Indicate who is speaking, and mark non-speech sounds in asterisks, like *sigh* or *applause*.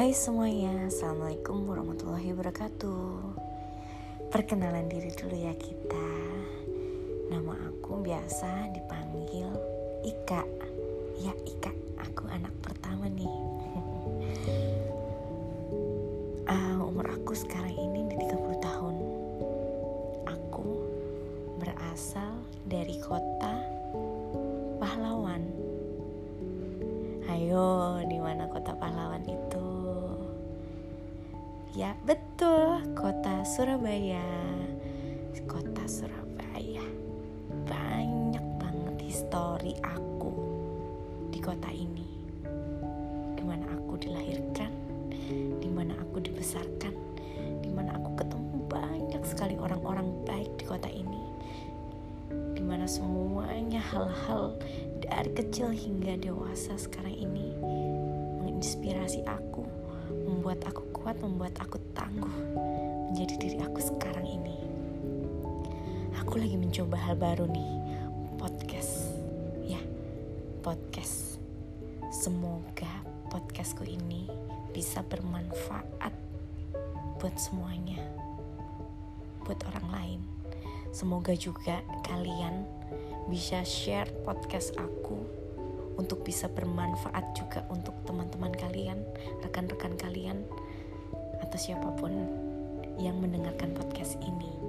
Speaker 1: Hai semuanya, Assalamualaikum warahmatullahi wabarakatuh. Perkenalan diri dulu ya kita. Nama aku biasa dipanggil Ika. Ya Ika, aku anak pertama nih. Uh, *laughs* Umur aku sekarang ini di 30 tahun. Aku berasal dari kota Pahlawan. Ayo, di mana kota pahlawan itu? Ya, betul, kota Surabaya. Kota Surabaya. Banyak banget histori aku di kota ini. Di mana aku dilahirkan, di mana aku dibesarkan, di mana aku ketemu banyak sekali orang-orang baik di kota ini. Di mana semuanya hal-hal dari kecil hingga dewasa sekarang ini menginspirasi aku, membuat aku kuat, membuat aku tangguh menjadi diri aku sekarang ini. Aku lagi mencoba hal baru nih, podcast. Ya, podcast. Semoga podcastku ini bisa bermanfaat buat semuanya. Buat orang lain. Semoga juga kalian bisa share podcast aku untuk bisa bermanfaat juga untuk teman-teman kalian, rekan-rekan kalian, atau siapa pun yang mendengarkan podcast ini.